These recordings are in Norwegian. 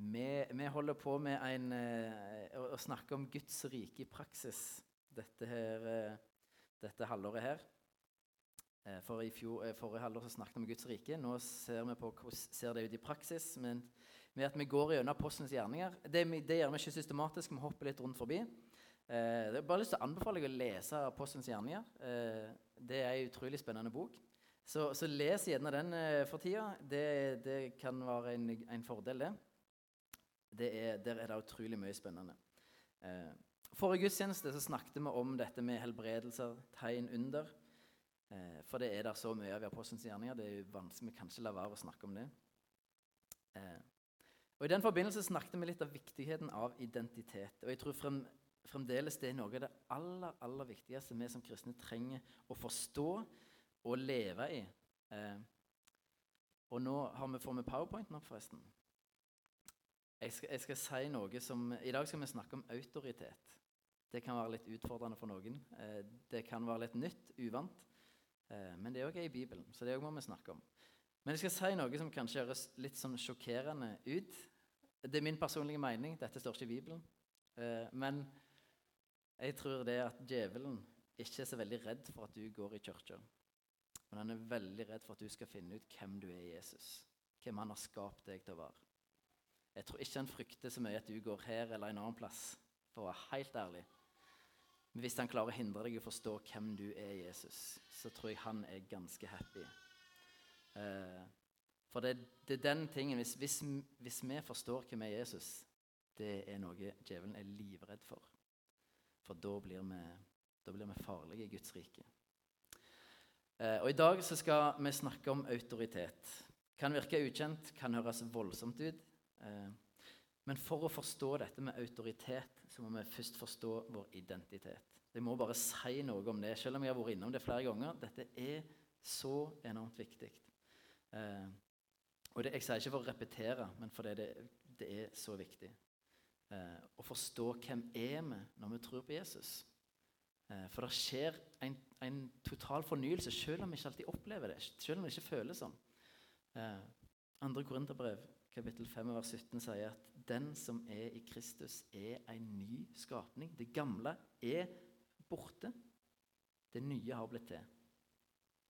Vi, vi, holder på med en, eh, å, snakke om Guds rike i praksis dette, her, eh, dette halvåret her. Eh, for i fjor, Forrige halvår så snakket vi om Guds rike. Nå ser vi på hvordan ser det ut i praksis. Men med at vi går gjennom apostelens gjerninger. Det, det, gjør vi ikke systematisk, vi hopper litt rundt forbi. Eh, jeg bare lyst til å anbefale deg å lese apostelens gjerninger. Eh, det er en utrolig spennende bok. Så, så les gjerne den for tida. Det, det kan være en, en fordel, det er, der er det utrolig mye spennende. Eh, forrige gudstjeneste så snakket vi om dette med helbredelser, tegn under. Eh, for det er der så mye av i apostelens gjerninger. Det er jo vanskelig ikke la være å snakke om det. Eh, og I den forbindelse snakket vi litt av viktigheten av identitet. Og jeg tror frem, fremdeles det er noe av det aller, aller viktigste vi som kristne trenger å forstå og leve i. Eh, og nå har vi, får vi powerpointen opp, forresten. Jeg skal, jeg skal, si noe som I dag skal vi snakke om autoritet. Det kan være litt utfordrende for noen. Eh, det kan være litt nytt, uvant. Eh, men det er òg i Bibelen, så det må vi snakke om. Men jeg skal si noe som kanskje høres litt sånn sjokkerende ut. Det er min personlige mening. Dette står ikke i Bibelen. Eh, men jeg tror det at djevelen ikke er så veldig redd for at du går i kirka. Men han er veldig redd for at du skal finne ut hvem du er i Jesus. Hvem han har skapt deg til å være. Jeg tror ikke han frykter så mye at du går her eller en annen plass, for å være helt ærlig. Men hvis han klarer å hindre deg i å forstå hvem du er, Jesus, så tror jeg han er ganske happy. Eh, for det, det, er den tingen hvis, hvis, hvis, vi forstår hvem er Jesus, det er noe djevelen er livredd for. For da blir vi, da blir vi farlige i Guds rike. Eh, og I dag så skal vi snakke om autoritet. Kan virke ukjent, kan høres voldsomt ut. Eh, men for å forstå dette med autoritet, så må vi først forstå vår identitet. Jeg må bare si noe om det, selv om jeg har vært innom det flere ganger. Dette er så enormt viktig. Eh, og det, Jeg sier ikke for å repetere, men fordi det, det er så viktig. Eh, å forstå hvem er vi når vi tror på Jesus. For det skjer en, en, total fornyelse, selv om vi ikke alltid opplever det. Selv om vi ikke føler sånn. Andre Korinterbrev kapittel 5 vers 17 sier at den som er i Kristus, er en ny skapning. Det gamle er borte. Det nye har blitt til.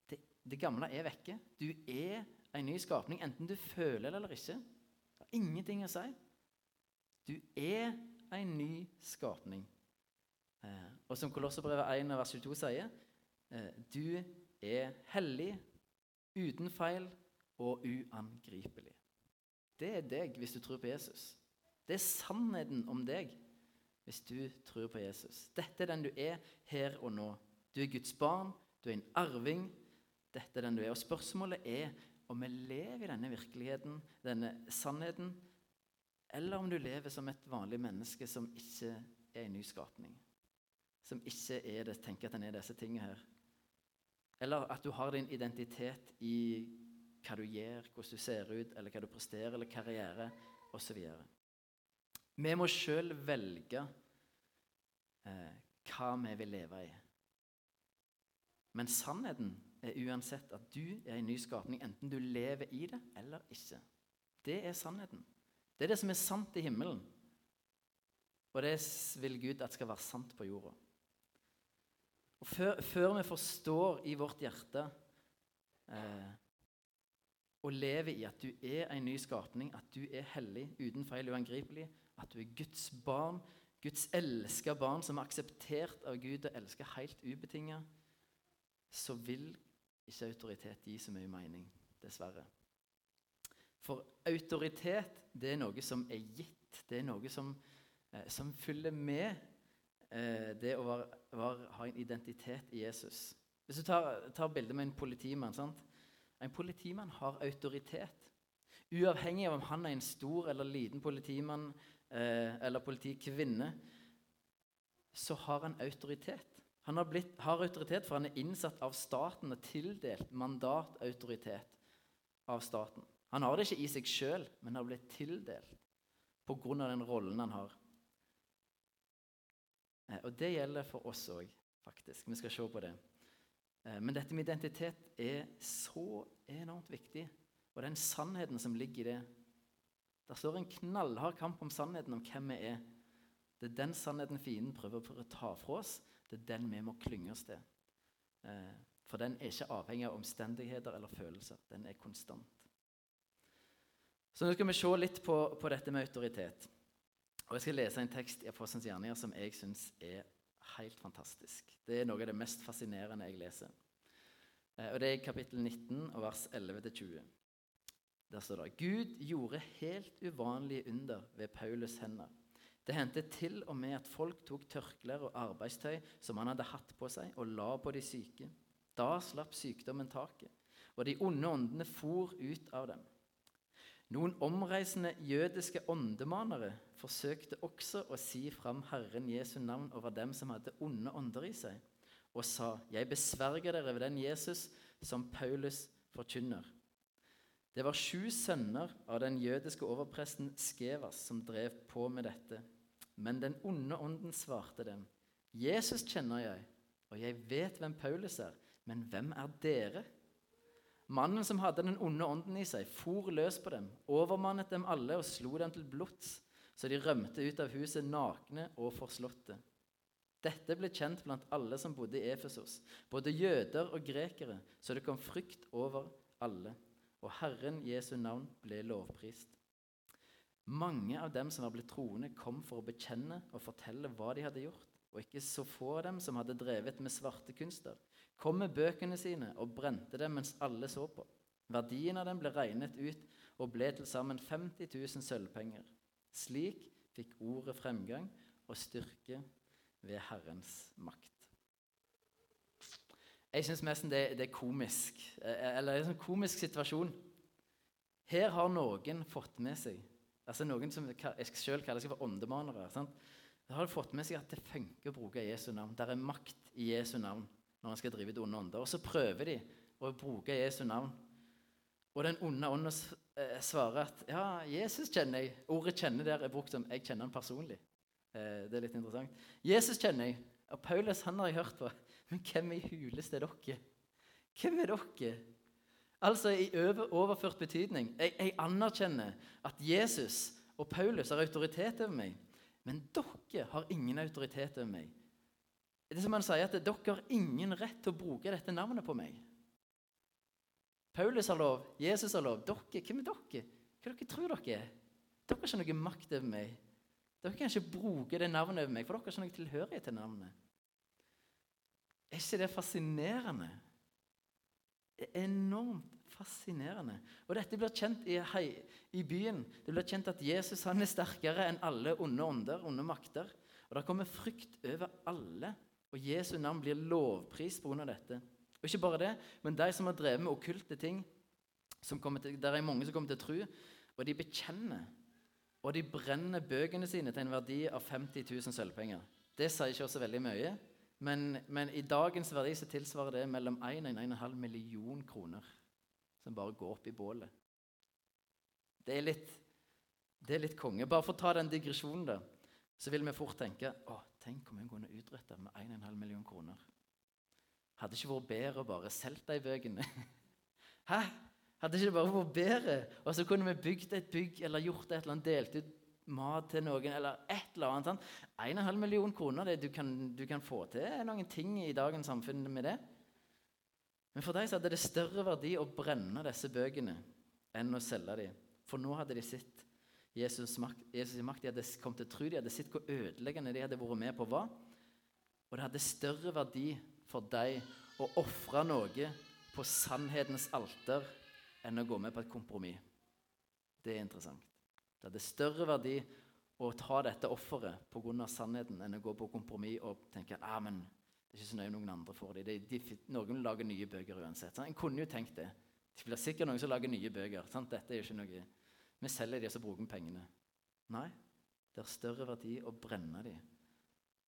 Det, det gamle er vekke. Du er en ny skapning, enten du føler det eller ikke. Det har ingenting å si. Du er en ny skapning. Eh, og som Kolosserbrevet 1 vers 22 sier, eh, du er hellig, uten feil og uangripelig. Det er deg hvis du tror på Jesus. Det er sannheten om deg hvis du tror på Jesus. Dette er den du er her og nå. Du er Guds barn, du er en arving. Dette er den du er. Og spørsmålet er om vi lever i denne virkeligheten, denne sannheten, eller om du lever som et vanlig menneske som ikke er en ny skapning. Som ikke er det, tenker at en er disse tingene her. Eller at du har din identitet i hva du gjør, hvordan du ser ut, eller hva du presterer, eller karriere osv. Vi må sjøl velge eh, hva vi vil leve i. Men sannheten er uansett at du er en ny skapning, enten du lever i det eller ikke. Det er sannheten. Det er det som er sant i himmelen. Og det vil Gud at skal være sant på jorda. Og før, før vi forstår i vårt hjerte og lever i at du er en ny skapning, at du er hellig, uten feil uangripelig, at du er Guds barn, Guds elska barn som er akseptert av Gud og elsker helt ubetinga, så vil ikke autoritet gi så mye mening, dessverre. For autoritet, det er noe som er gitt. Det er noe som, eh, som følger med eh, det å var, var, ha en identitet i Jesus. Hvis du tar, tar bildet med en politimann sant? En politimann har autoritet. Uavhengig av om han er en stor eller liten politimann eh, eller politikvinne, så har han autoritet. Han har, blitt, har, autoritet, for han er innsatt av staten og tildelt mandatautoritet av staten. Han har det ikke i seg sjøl, men har blitt tildelt pga. den rollen han har. Eh, og det gjelder for oss òg, faktisk. Vi skal se på det. Eh, men dette med identitet er så enormt viktig. Og den sannheten som ligger i det, Det står en knallhard kamp om sannheten om hvem vi er. Det er den sannheten fienden prøver å ta fra oss. Det er den vi må klynge oss til. Eh, for den er ikke avhengig av omstendigheter eller følelser. Den er konstant. Så nå skal vi se litt på, på dette med autoritet. Og Jeg skal lese en tekst i Apostelens gjerninger som jeg syns er helt fantastisk. Det er noe av det mest fascinerende jeg leser. Eh, og Det er kapittel 19, og vers 11-20. Der står det Gud gjorde helt uvanlige under ved Paulus' hender. Det hendte til og med at folk tok tørklær og arbeidstøy som han hadde hatt på seg, og la på de syke. Da slapp sykdommen taket, og de onde åndene for ut av dem. Noen omreisende jødiske åndemanere forsøkte også å si fram Herren Jesu navn over dem som hadde onde ånder i seg, og sa, 'Jeg besverger dere ved den Jesus som Paulus forkynner.' Det var sju sønner av den jødiske overpresten Skevas som drev på med dette. Men den onde ånden svarte dem, 'Jesus kjenner jeg, og jeg vet hvem Paulus er.' Men hvem er dere? Mannen som hadde den onde ånden i seg, for løs på dem, overmannet dem alle og slo dem til blods, så de rømte ut av huset nakne og forslåtte. Dette ble kjent blant alle som bodde i Efesos, både jøder og grekere, så det kom frykt over alle, og Herren Jesu navn ble lovprist. Mange av dem som var blitt troende, kom for å bekjenne og fortelle hva de hadde gjort, og ikke så få av dem som hadde drevet med svarte kunster kom med bøkene sine og brente dem mens alle så på. Verdien av dem ble regnet ut og ble til sammen 50 000 sølvpenger. Slik fikk ordet fremgang og styrke ved Herrens makt. Jeg syns nesten det, det, er komisk. Eh, eller det er en sånn komisk situasjon. Her har noen fått med seg altså Noen som jeg selv kaller seg for åndemanere. Sant? Da har fått med seg at det funker å bruke Jesu navn. Det er makt i Jesu navn når han skal drive ut onde ånder. Og så prøver de å bruke Jesu navn. Og den onde ånden eh, svarer at ja, Jesus kjenner jeg. Ordet 'kjenner' der er brukt som 'jeg kjenner han personlig'. Eh, det er litt interessant. Jesus kjenner jeg. Og Paulus han har jeg hørt på. Men hvem i huleste er dere? Hvem er dere? Altså i overført betydning. Jeg, jeg anerkjenner at Jesus og Paulus har autoritet over meg. Men dere har ingen autoritet over meg. Det som han sier, at dere har ingen rett til å bruke dette navnet på meg. Paulus har lov, Jesus har lov. Dere, hvem er dere? Hva dere tror dere er? Dere har ikke noe makt over meg. Dere kan ikke bruke det navnet over meg, for dere har ikke noe tilhørighet til navnet. Er ikke det fascinerende? Er enormt fascinerende. Og dette blir kjent i, hei, i byen. Det blir kjent at Jesus han er sterkere enn alle onde ånder, onde makter. Og det kommer frykt over alle og Jesu navn blir lovpris pga. dette. Og ikke bare det, men de som har drevet med okkulte ting til, Der er mange som kommer til å tro, og de bekjenner. Og de brenner bøkene sine til en verdi av 50 000 sølvpenger. Det sier ikke også veldig mye, men, men, i dagens verdi så tilsvarer det mellom 1 og 1,5 million kroner som bare går opp i bålet. Det er litt, det er litt konge. Bare for å ta den digresjonen, da, så vil vi fort tenke å, Tenk om hun kunne utrette med 1,5 million kroner. Hadde ikke vært bedre å bare selge de bøkene? Hæ? Hadde ikke bare vært bedre? Og så kunne vi bygd et bygg eller gjort et eller annet, delt ut mat til noen eller et eller annet. Sant? 1,5 million kroner, det, du, kan, du kan få til noen ting i dagens samfunn med det. Men for dem så hadde det større verdi å brenne disse bøkene enn å selge dem. For nå hadde de sett Jesus' makt, Jesus makt. De hadde kommet til tro, de hadde sett hvor ødeleggende de hadde vært med på hva. Og det hadde større verdi for dem å ofre noe på sannhetens alter enn å gå med på et kompromiss. Det er interessant. Det hadde større verdi å ta dette offeret pga. sannheten enn å gå på kompromiss og tenke ah, men det er ikke så nøye om noen andre får det. De, de, noen lager nye bøker uansett. Sant? En kunne jo tenkt det. Det blir sikkert noen som lager nye bøker. Sant? Dette er jo ikke noe vi selger de, og så bruker vi pengene. Nei, det har større verdi å brenne de,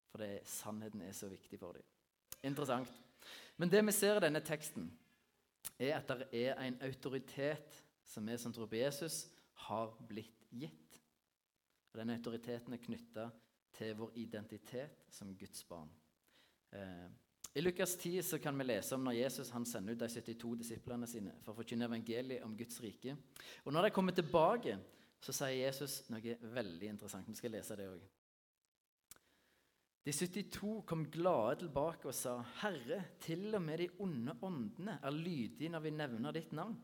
for det, sannheten er så viktig for dem. Interessant. Men det vi ser i denne teksten, er at det er en autoritet som vi som tror på Jesus, har blitt gitt. Og Den autoriteten er knytta til vår identitet som Guds barn. Eh, i Lukas 10 så kan vi lese om når Jesus sender ut de 72 disiplene sine for å forkynne evangeliet om Guds rike. Og Når de kommer tilbake, så sier Jesus noe veldig interessant. Vi skal lese det òg. De 72 kom glade tilbake og sa, 'Herre, til og med de onde åndene er lydige når vi nevner ditt navn.'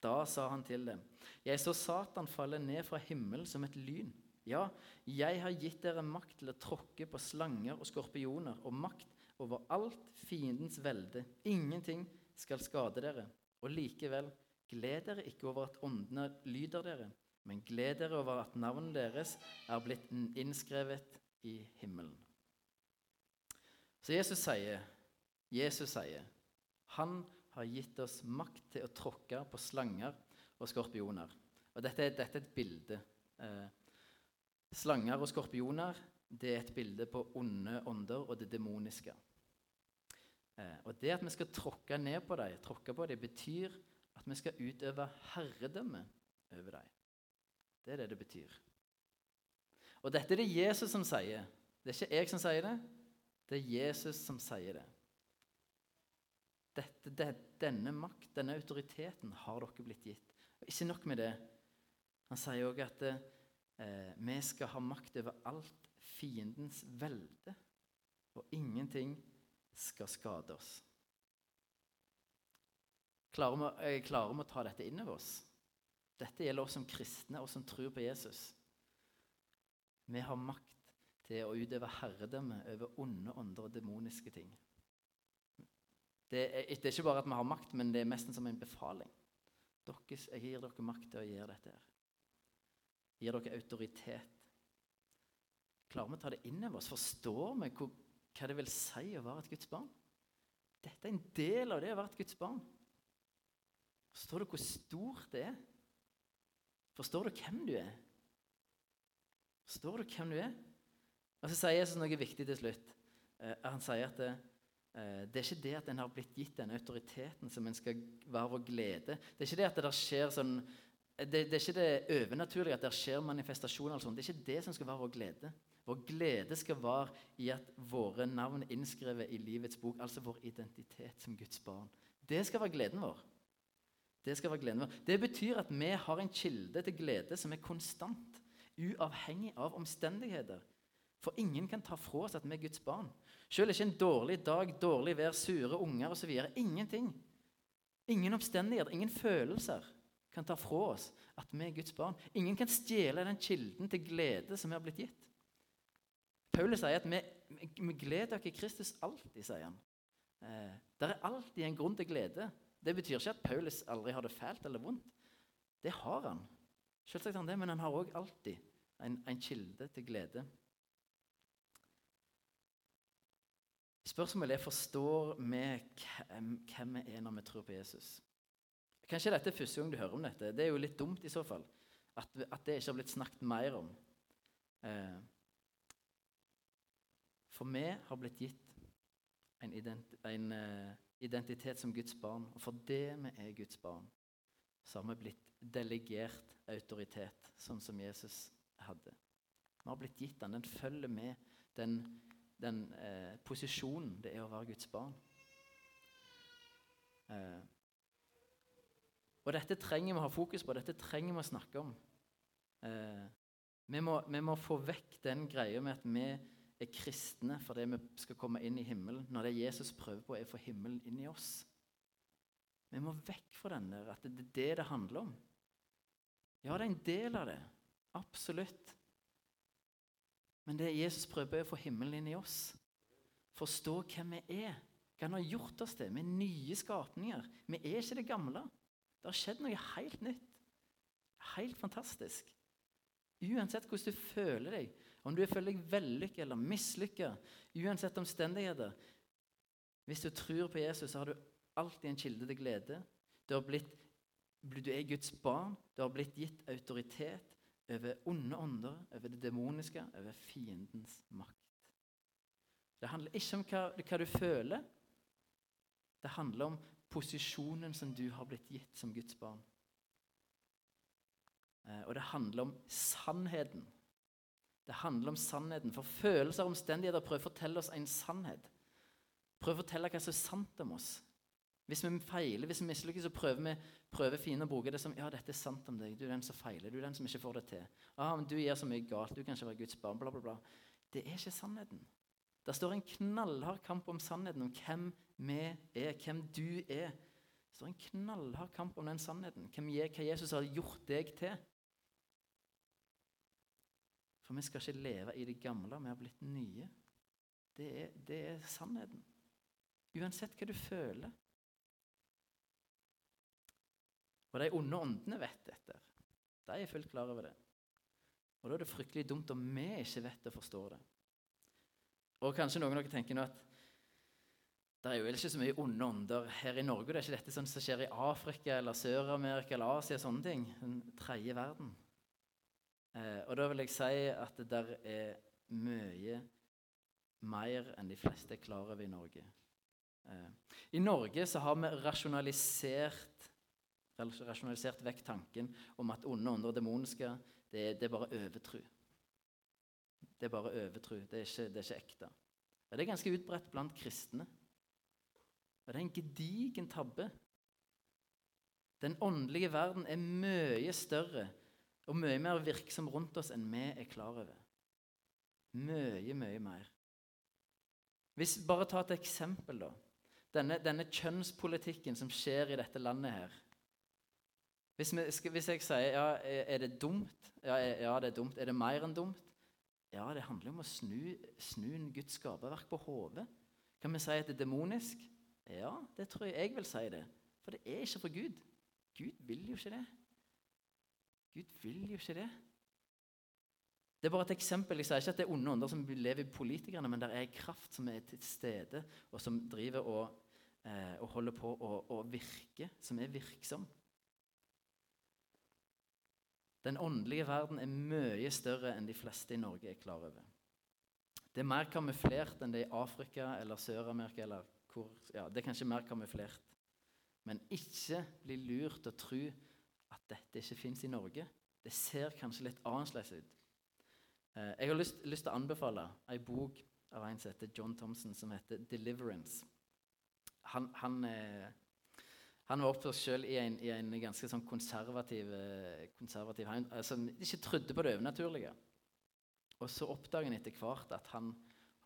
Da sa han til dem, 'Jeg så Satan falle ned fra himmelen som et lyn.' Ja, jeg har gitt dere makt til å tråkke på slanger og skorpioner og makt over alt fiendens velde. Ingenting skal skade dere. Og likevel, gled dere ikke over at åndene lyder dere, men gled dere over at navnet deres er blitt innskrevet i himmelen. Så Jesus sier, Jesus sier, han har gitt oss makt til å tråkke på slanger og skorpioner. Og dette, dette er et bilde. Eh, Slanger og skorpioner det er et bilde på onde ånder og det demoniske. Eh, og Det at vi skal tråkke ned på dem, tråkke på dem, betyr at vi skal utøve herredømme over dem. Det er det det betyr. Og dette er det Jesus som sier. Det er ikke jeg som sier det, det er Jesus som sier det. Dette, det denne makt, denne autoriteten, har dere blitt gitt. Ikke nok med det. Han sier òg at det, eh, vi skal ha makt over alt fiendens velde, og ingenting skal skade oss. Klarer vi, klarer vi å ta dette inn over oss? Dette gjelder oss som kristne og som tror på Jesus. Vi har makt til å utøve herredømme over onde ånder og demoniske ting. Det er, det er, ikke bare at vi har makt, men det er nesten som en befaling. Dere, jeg gir dere makt til å gjøre dette. her gir dere autoritet. Klarer vi å ta det inn over oss? Forstår vi hva det vil si å være et Guds barn? Dette er en del av det å være et Guds barn. Forstår du hvor stort det er? Forstår du hvem du er? Forstår du hvem du er? Og Så sier Jesus noe viktig til slutt. Eh, han sier at det, eh, det er ikke det at en har blitt gitt den autoriteten som en skal være vår glede. Det er ikke det at det skjer sånn det, det, er ikke det overnaturlige at det skjer manifestasjoner. Det er ikke det som skal være vår glede. Vår glede skal være i at våre navn er innskrevet i livets bok, altså vår identitet som Guds barn. Det skal være gleden vår. Det skal være gleden vår. Det betyr at vi har en kilde til glede som er konstant, uavhengig av omstendigheter. For ingen kan ta fra oss at vi er Guds barn. Selv ikke en dårlig dag, dårlig vær, sure unger osv. Ingenting. Ingen omstendigheter, ingen følelser kan ta fra oss at vi er Guds barn. Ingen kan stjele den kilden til glede som vi har blitt gitt. Paulus sier at vi, vi gleder oss i Kristus alltid, sier han. Eh, det er alltid en grunn til glede. Det betyr ikke at Paulus aldri har det fælt eller vondt. Det har han. Selvsagt har han det, men han har òg alltid en, en, kilde til glede. Spørsmålet er forstår vi hvem, vi er når vi tror på Jesus. Kanskje dette er første gang du hører om dette. Det er jo litt dumt i så fall. At, at det ikke har blitt snakket mer om. Eh, for vi har blitt gitt en, ident en uh, identitet som Guds barn. Og fordi vi er Guds barn, så har vi blitt delegert autoritet, sånn som Jesus hadde. Vi har blitt gitt den. Den følger med den, den uh, posisjonen det er å være Guds barn. Uh, og dette trenger vi å ha fokus på, dette trenger vi å snakke om. Eh, vi, må, vi, må, få vekk den greia med at vi er kristne fordi vi skal komme inn i himmelen, når det Jesus prøver på, er å få himmelen inn i oss. Vi må vekk fra den der, at det er det det handler om. Ja, det er en del av det. Absolutt. Men det Jesus prøver på, er å få himmelen inn i oss. Forstå hvem vi er. Hva han har gjort oss til. Vi er nye skapninger. Vi er ikke det gamle. Det har skjedd noe helt nytt. Helt fantastisk. Uansett hvordan du føler deg, om du føler deg vellykket eller mislykka, uansett omstendigheter Hvis du tror på Jesus, så har du alltid en kilde til glede. Du, blitt, du er Guds barn. Du har blitt gitt autoritet over onde ånder, over det demoniske, over fiendens makt. Det handler ikke om hva, hva du føler. Det handler om posisjonen som du har blitt gitt som Guds barn. Eh, og det handler om sannheten. Det handler om sannheten, For følelser og omstendigheter prøver å fortelle oss en sannhet. Prøver å fortelle hva som er sant om oss. Hvis vi feiler, hvis vi mislykkes, så prøver vi prøver fiende å bruke det som ja, dette er sant om deg. Du er den som feiler. Du er den som ikke får det til. Ah, men Du gjør så mye galt. Du kan ikke være Guds barn. Bla, bla, bla. Det er ikke sannheten. Det står en knallhard kamp om sannheten, om hvem vi er, hvem du er. Det står en knallhard kamp om den sannheten, hvem, hva Jesus har gjort deg til. For vi skal ikke leve i det gamle, vi har blitt nye. Det er, det er sannheten. Uansett hva du føler. Og de onde åndene vet dette. De er fullt klar over det. Og da er det fryktelig dumt om vi ikke vet og forstår det. Og kanskje noen av dere tenker nå at det er jo ikke så mye onde ånder her i Norge. Det er ikke dette som skjer i Afrika eller Sør-Amerika eller Asia. sånne ting, Den tredje verden. Eh, og da vil jeg si at det der er mye mer enn de fleste er klar over i Norge. Eh, I Norge så har vi rasjonalisert, rasjonalisert vekk tanken om at onde ånder og demoniske det, det, er bare overtro. Det er bare overtro. Det, det, er ikke ekte. Det er ganske utbredt blant kristne. Og det er en gedigen tabbe. Den åndelige verden er mye større og mye mer virksom rundt oss enn vi er klar over. Mye, mye mer. Hvis, bare ta et eksempel, da denne, denne, kjønnspolitikken som skjer i dette landet her Hvis, vi, hvis jeg sier ja, er det dumt? Ja, ja, det er dumt. Er det mer enn dumt? Ja, det handler om å snu, snu en Guds skaperverk på hodet. Kan vi si at det er demonisk? Ja, det tror jeg jeg vil si det. For det er ikke for Gud. Gud vil jo ikke det. Gud vil jo ikke det. Det er bare et eksempel. Jeg sier ikke at det er onde ånder som lever i politikerne, men det er kraft som er til stede, og som driver og eh, og holder på å virke, som er virksom. Den åndelige verden er mye større enn de fleste i Norge er klar over. Det er mer kamuflert enn det er i Afrika eller Sør-Amerika. eller hvor, ja, Det er kanskje mer kamuflert. Men ikke bli lurt til å tro at dette ikke fins i Norge. Det ser kanskje litt annerledes ut. Eh, jeg har lyst, lyst til å anbefale ei bok av en som heter John Thompson, som heter 'Deliverance' han, han, eh, han var opptatt selv i i en ganske sånn konservativ, eh, konservativ heim, altså, ikke trodde på det overnaturlige. Og så oppdager han etter hvert at han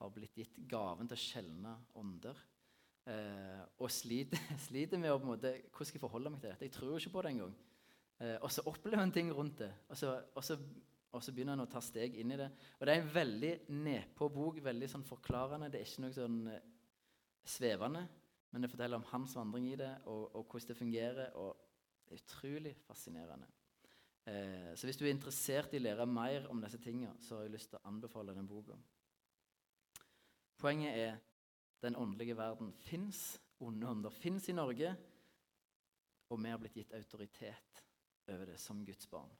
har blitt gitt gaven til å skjelne ånder. Eh, og sliter, sliter, med å på en måte, hvordan skal jeg forholde meg til dette. Jeg tror jo ikke på det engang. Eh, og så opplever han ting rundt det. Og så, og, så, og så, begynner han å ta steg inn i det. Og det er en veldig nedpå bok, veldig sånn forklarende. Det er ikke noe sånn eh, svevende. Men det forteller om hans vandring i det, og, og hvordan det fungerer. og Det er utrolig fascinerende. Eh, så hvis du er interessert i å lære mer om disse tingene, så har jeg lyst til å anbefale den boka. Poenget er den åndelige verden fins. Onde ånder fins i Norge. Og vi har blitt gitt autoritet over det som Guds barn.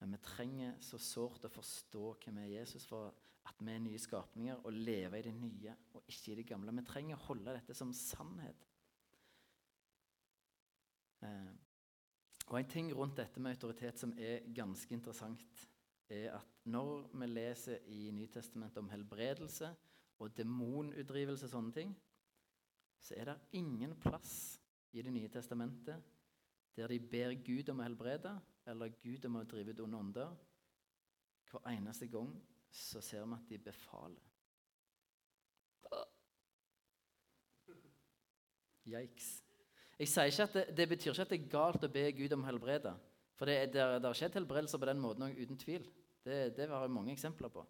Men vi trenger så sårt å forstå hvem er Jesus for at vi er nye skapninger og lever i det nye og ikke i det gamle. Vi trenger å holde dette som sannhet. Eh, og En ting rundt dette med autoritet som er ganske interessant, er at når vi leser i Nytestamentet om helbredelse og demonutdrivelse og sånne ting, så er det ingen plass i Det nye testamentet der de ber Gud om å helbrede eller Gud om å drive ut onde ånder. Hver eneste gang så ser vi at de befaler. Yikes. Jeg sier ikke at det, det, betyr ikke at det er galt å be Gud om å helbrede. For det, har skjedd helbredelser på den måten uten tvil. Det, det har jeg mange eksempler på.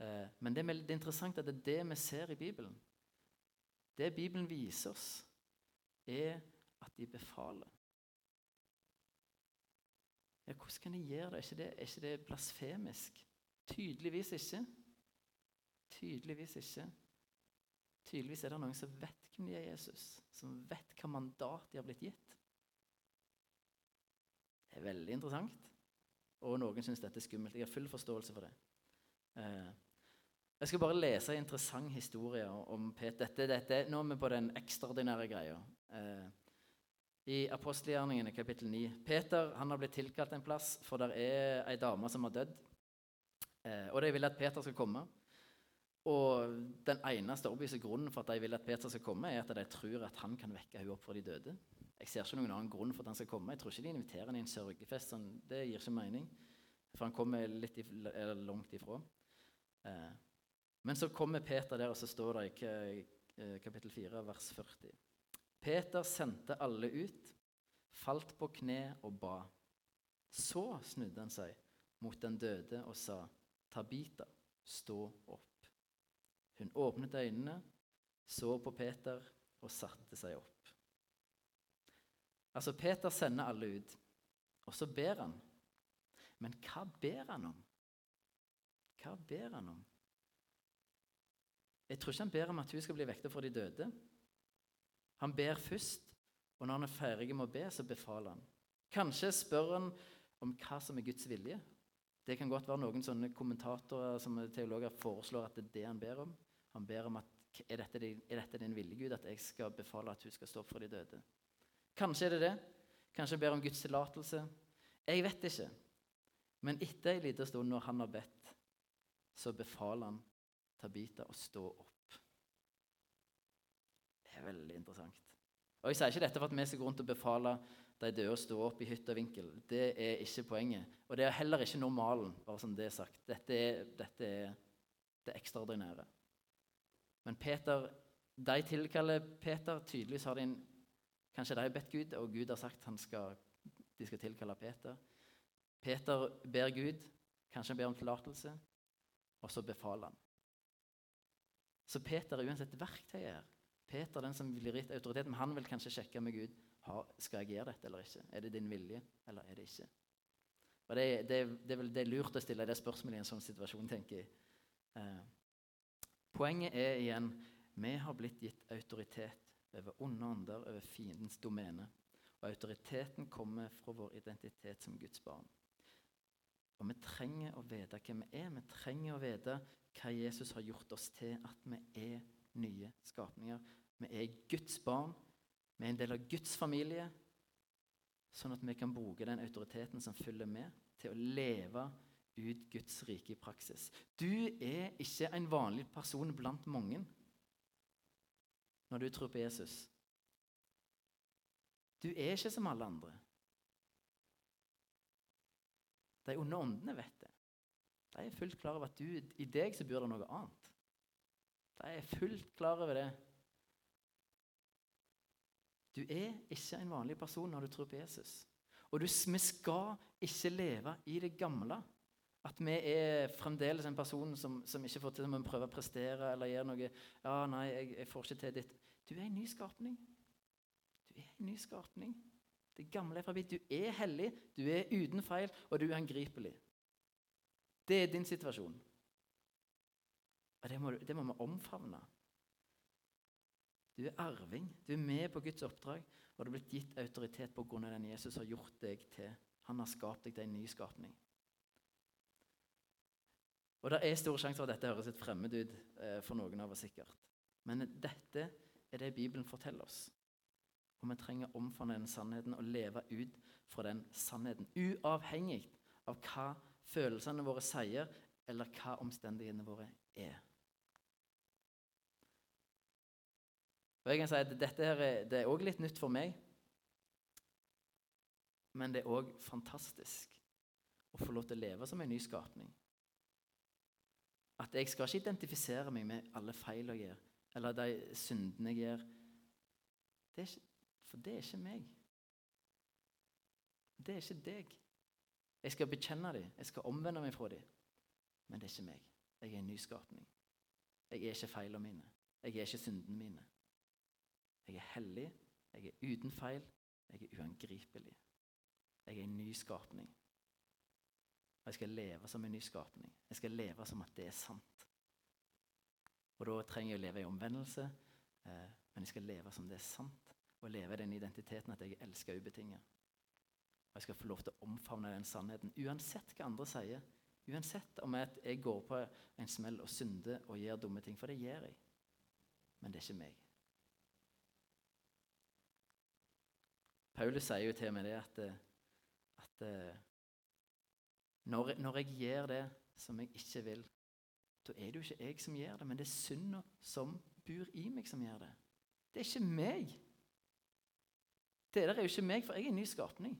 Eh, men det, er interessant at det er det vi ser i Bibelen. Det Bibelen viser oss, er at de befaler. Ja, hvordan kan de gjøre det? Er ikke det, er ikke det blasfemisk? Tydeligvis ikke. Tydeligvis ikke. Tydeligvis er det noen som vet hvem de er Jesus, som vet hva mandat de har blitt gitt. Det er veldig interessant. Og noen syns dette er skummelt. Jeg har full forståelse for det. Jeg skal bare lese en interessant historie om Peter. Dette, dette, nå er vi på den ekstraordinære greia. Eh, I apostelgjerningene kapittel 9. Peter han har blitt tilkalt en plass, for det er ei dame som har dødd. Eh, og de vil at Peter skal komme. Og den eneste overbeviste grunnen for at de vil at Peter skal komme, er at de tror at han kan vekke henne opp fra de døde. Jeg ser ikke noen annen grunn for at han skal komme. Jeg tror ikke de inviterer henne i en sørgefest. Sånn, det gir ikke mening. For han kommer litt i, langt ifra. Eh, men så kommer Peter der, og så står det i eh, kapittel 4, vers 40. Peter sendte alle ut, falt på kne og ba. Så snudde han seg mot den døde og sa, Tabita, stå opp. Hun åpnet øynene, så på Peter og satte seg opp. Altså, Peter sender alle ut, og så ber han. Men hva ber han om? Hva ber han om? Jeg tror ikke han ber om at hun skal bli vekta for de døde. Han ber først, og når han er ferdig med å be, så befaler han. Kanskje spør han om hva som er Guds vilje. Det kan godt være noen sånne kommentatorer som teologer foreslår at det er det han ber om. Han ber om at er dette, din, er dette din vilje, Gud, at jeg skal befale at hun skal stå opp for de døde? Kanskje er det det. Kanskje han ber om Guds tillatelse. Jeg vet ikke. Men etter en lita stund, når han har bedt, så befaler han Tabita å stå opp. Det er veldig interessant. Og Jeg sier ikke dette for at vi skal gå rundt og befale de døde å stå opp i hytt og vinkel. Det er ikke poenget. Og det er heller ikke normalen, bare som det er sagt. Dette er, dette er det ekstraordinære. Men Peter, de tilkaller Peter. Tydeligvis har de en, kanskje de har bedt Gud, og Gud har sagt han skal, de skal tilkalle Peter. Peter ber Gud, kanskje han ber om tillatelse, og så befaler han. Så Peter er uansett verktøy her. Peter den som blir gitt autoritet, men han vil kanskje sjekke med Gud skal jeg gjøre dette eller ikke. Er det din vilje, eller er det ikke? Og Det, det, det, er, vel, det er lurt å stille det spørsmålet i en sånn situasjon, tenker jeg. Eh, Poenget er igjen vi har blitt gitt autoritet over onde ånder, over fiendens domene. Og autoriteten kommer fra vår identitet som Guds barn. Og vi trenger å vite hvem vi er. Vi trenger å vite hva Jesus har gjort oss til, at vi er nye skapninger. Vi er Guds barn. Vi er en del av Guds familie. Sånn at vi kan bruke den autoriteten som følger med, til å leve ut Guds rike i praksis. Du er ikke en vanlig person blant mange når du tror på Jesus. Du er ikke som alle andre. De onde åndene vet det. De er fullt klar over at du, i deg så bor det noe annet. De er fullt klar over det. Du er ikke en vanlig person når du tror på Jesus. Og du, vi skal ikke leve i det gamle. At vi er fremdeles en person som, som ikke får til å prøve å prestere eller gjøre noe ja, 'Nei, jeg, jeg får ikke til ditt.' Du er en ny skapning. Du er en ny skapning. Det gamle er forbi. Du er hellig, du er uten feil, og du er angripelig. Det er din situasjon. Og det må, det må vi omfavne. Du er arving. Du er med på Guds oppdrag, og du er blitt gitt autoritet av den Jesus har gjort deg til. Han har skapt deg til en ny skapning. Og Det er stor sjanse for at dette høres litt fremmed ut eh, for noen av oss. sikkert. Men dette er det Bibelen forteller oss. Og vi trenger å omfavne den sannheten og leve ut fra den sannheten. Uavhengig av hva følelsene våre sier, eller hva omstendighetene våre er. Og jeg kan si at Dette her er, det er også litt nytt for meg. Men det er òg fantastisk å få lov til å leve som en ny skapning. At jeg skal ikke identifisere meg med alle feil jeg gjør, eller de syndene jeg gjør. Det ikke, for det er ikke meg. Det er ikke deg. Jeg skal bekjenne dem, jeg skal omvende meg fra dem. Men det er ikke meg. Jeg er en nyskapning. Jeg er ikke feilene mine. Jeg er ikke syndene mine. Jeg er hellig, jeg er uten feil, jeg er uangripelig. Jeg er en nyskapning. Og jeg skal leve som en nyskapning. Jeg skal leve som at det er sant. Og Da trenger jeg å leve i omvendelse, eh, men jeg skal leve som det er sant. Og leve den identiteten at jeg elsker ubetinget. Og jeg skal få lov til å omfavne den sannheten, uansett hva andre sier. Uansett om jeg går på en smell og synder og gjør dumme ting, for det gjør jeg. Men det er ikke meg. Paulus sier jo til meg det at, eh, at eh, når, når jeg gjør det som jeg ikke vil, da er det jo ikke jeg som gjør det, men det er synda som bor i meg, som gjør det. Det er ikke meg. Det der er jo ikke meg, for jeg er en ny skapning.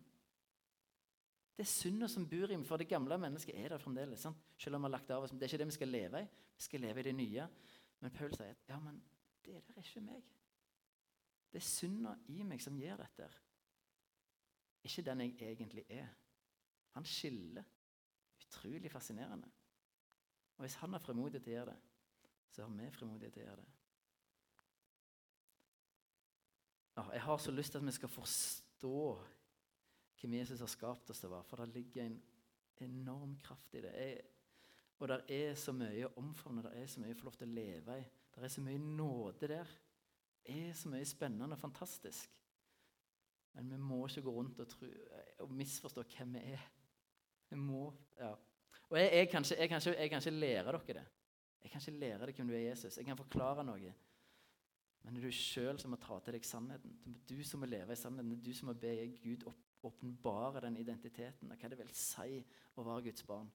Det er synda som bor i meg, for det gamle mennesket er der fremdeles. Sant? Selv om vi har lagt av oss, Det er ikke det vi skal leve i. Vi skal leve i det nye. Men Paul sier at ja, men det der er ikke meg. Det er synda i meg som gjør dette. Ikke den jeg egentlig er. Han skiller. Utrolig fascinerende. Og hvis han har frimodighet til å gjøre det, så har vi frimodighet til å gjøre det. Jeg har så lyst til at vi skal forstå hvem Jesus har skapt oss til å være, for det ligger en enorm kraft i det. Jeg, og det er så mye å omfavne, det er så mye å få lov til å leve i. Det er så mye nåde der. Det er så mye spennende og fantastisk. Men vi må ikke gå rundt og, tro, og misforstå hvem vi er. Vi må, ja. Og jeg, jeg, kan ikke, jeg, kan ikke, jeg, kan ikke, lære dere det. Jeg kan ikke lære deg hvem du er, Jesus. Jeg kan forklare noe. Men det er du sjøl som må ta til deg sannheten. Det er du som må leve i sannheten. Det er du som må be Gud åpenbare den identiteten og hva det vil si å være Guds barn.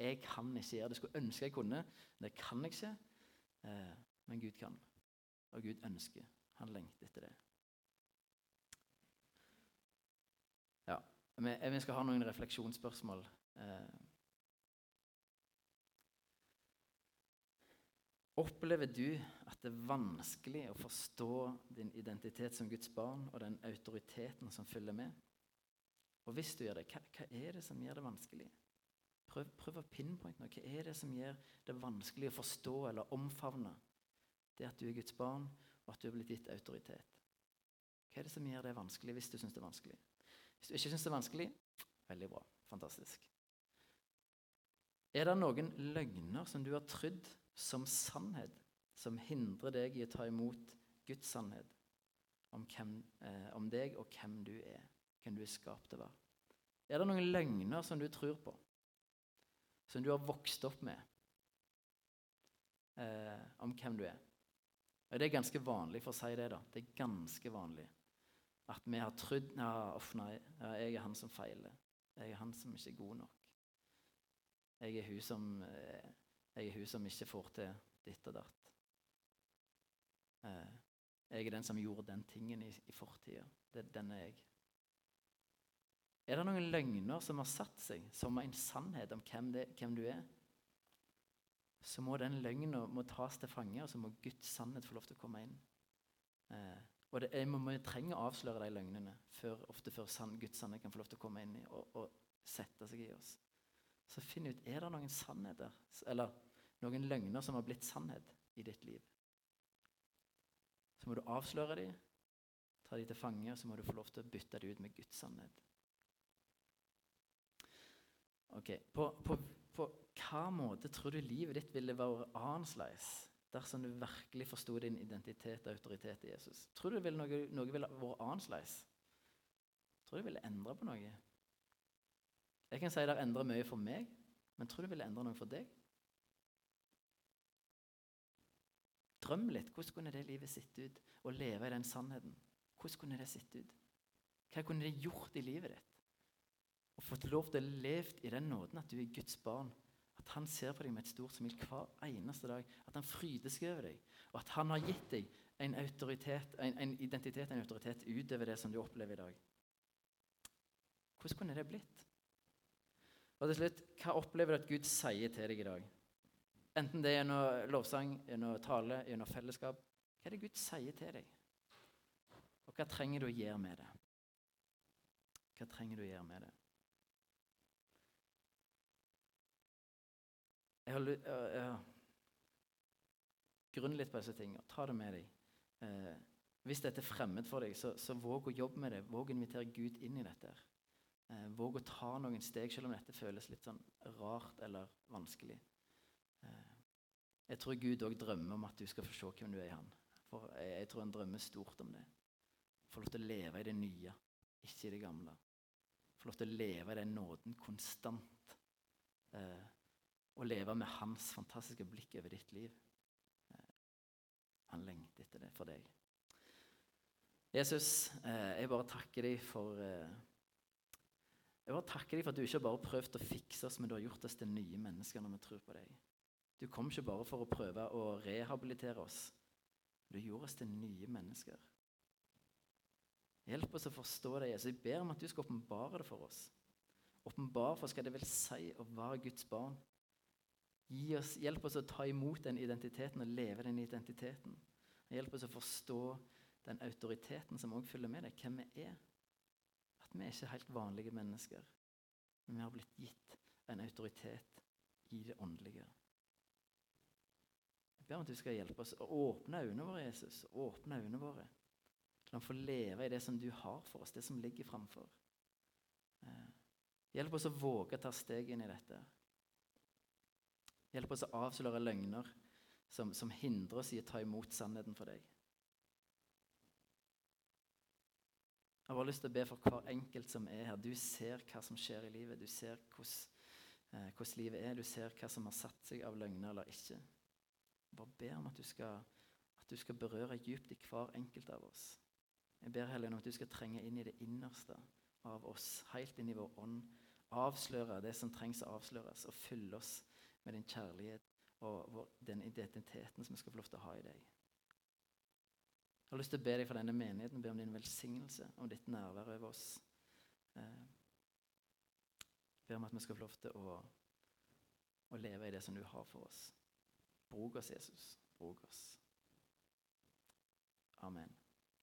Jeg kan ikke gjøre det. Skulle ønske jeg kunne. Det kan jeg ikke. Eh, men Gud kan. Og Gud ønsker. Han lengter etter det. Ja, Vi skal ha noen refleksjonsspørsmål. Opplever du at det er vanskelig å forstå din identitet som Guds barn og den autoriteten som følger med? Og hvis du gjør det, hva, hva er det som gjør det vanskelig? Prøv, prøv å pinpointe noe. Hva er det som gjør det vanskelig å forstå eller omfavne det at du er Guds barn, og at du er blitt gitt autoritet? Hva er det som gjør det vanskelig, hvis du syns det er vanskelig? Hvis du ikke syns det er vanskelig, veldig bra. Fantastisk. Er det noen løgner som du har trodd som sannhet som hindrer deg i å ta imot Guds sannhet om, hvem, eh, om deg og hvem du er, hvem du er skapt være? Er det noen løgner som du tror på, som du har vokst opp med, eh, om hvem du er? Og Det er ganske vanlig for å si det. da. Det er ganske vanlig at vi har trodd ja, nei, jeg er han som feiler. Jeg er han som ikke er god nok. Jeg er hun som eh, jeg er hun som ikke får til ditt og datt. Eh, jeg er den som gjorde den tingen i, i fortida. Den er jeg. Er det noen løgner som har satt seg som en sannhet om hvem, det, hvem du er? Så må den løgna tas til fange, og så må Guds sannhet få lov til å komme inn. Eh, og det, må vi trenger å avsløre de løgnene før, ofte før sann, Guds sannhet kan få lov til å komme inn og, og sette seg i oss. Så finn ut er det noen sannheter, eller noen løgner som har blitt sannhet i ditt liv. Så må du avsløre dem, ta dem til fange, og så må du få lov til å bytte dem ut med Guds sannhet. Ok, På, på, på hva måte tror du livet ditt ville vært annerledes dersom du virkelig forsto din identitet og autoritet i Jesus? Tror du noe, noe ville vært annerledes? Tror du det ville endre på noe? Jeg kan si det endrer mye for meg, men tror du det ville endre noe for deg? Drøm litt. Hvordan kunne det livet sett ut? Å leve i den sannheten. Hvordan kunne det sett ut? Hva kunne det gjort i livet ditt? Og fått lov til å leve i den nåden at du er Guds barn. At han ser på deg med et stort smil hver eneste dag. At han fryder seg over deg. Og at han har gitt deg en, autoritet, en, en identitet en autoritet utover det som du opplever i dag. Hvordan kunne det blitt? Og til slutt, Hva opplever du at Gud sier til deg i dag? Enten det er gjennom lovsang, gjennom tale, gjennom fellesskap. Hva er det Gud sier til deg? Og hva trenger du å gjøre med det? Hva trenger du å gjøre med det? Jeg har, jeg har Grunn litt på disse tingene. Ta det med deg. Eh, hvis dette er fremmed for deg, så, så, våg å jobbe med det. Våg å invitere Gud inn i dette. Eh, våg å ta noen steg, selv om dette føles litt sånn rart eller vanskelig. Eh, jeg tror Gud òg drømmer om at du skal få se hvem du er i Han. For jeg, tror han drømmer stort om det. Få lov til å leve i det nye, ikke i det gamle. Få lov til å leve i den nåden konstant. Eh, og leve med hans fantastiske blikk over ditt liv. Eh, han lengter etter det for deg. Jesus, eh, jeg bare takker deg for eh, Jeg bare takker deg for at du ikke bare har prøvd å fikse oss, men du har gjort oss til nye mennesker når vi tror på deg. Du kom ikke bare for å prøve å rehabilitere oss. Du gjorde oss til nye mennesker. Hjelp oss å forstå det. Jesus. Jeg ber om at du skal åpenbare det for oss. Åpenbare for oss hva det vil si å være Guds barn. Oss, hjelp oss å ta imot den identiteten og leve den identiteten. Hjelp oss å forstå den autoriteten som også følger med det, hvem vi er. At vi er ikke helt vanlige mennesker, men vi har blitt gitt en autoritet i det åndelige. Ber om at du skal hjelpe oss å åpne øynene våre, Jesus. Åpne øynene våre. La oss få leve i det som du har for oss, det som ligger framfor. Eh, hjelp oss å våge å ta steg inn i dette. Hjelp oss å avsløre løgner som, som hindrer oss i å ta imot sannheten for deg. Jeg har bare lyst til å be for hver enkelt som er her. Du ser hva som skjer i livet. Du ser hvordan, eh, livet er. Du ser hva som har satt seg av løgner eller ikke. Bare ber om at du skal, at du skal berøre dypt i hver enkelt av oss. Jeg ber heller om at du skal trenge inn i det innerste av oss, helt inn i vår ånd. Avsløre det som trengs å avsløres, og fylle oss med din kjærlighet og den identiteten som vi skal få lov til å ha i deg. Jeg har lyst til å be deg for denne menigheten, be om din velsignelse, om ditt nærvær over oss. Eh, be om at vi skal få lov til å, å leve i det som du har for oss. Bruk oss, Jesus. Bruk oss. Amen.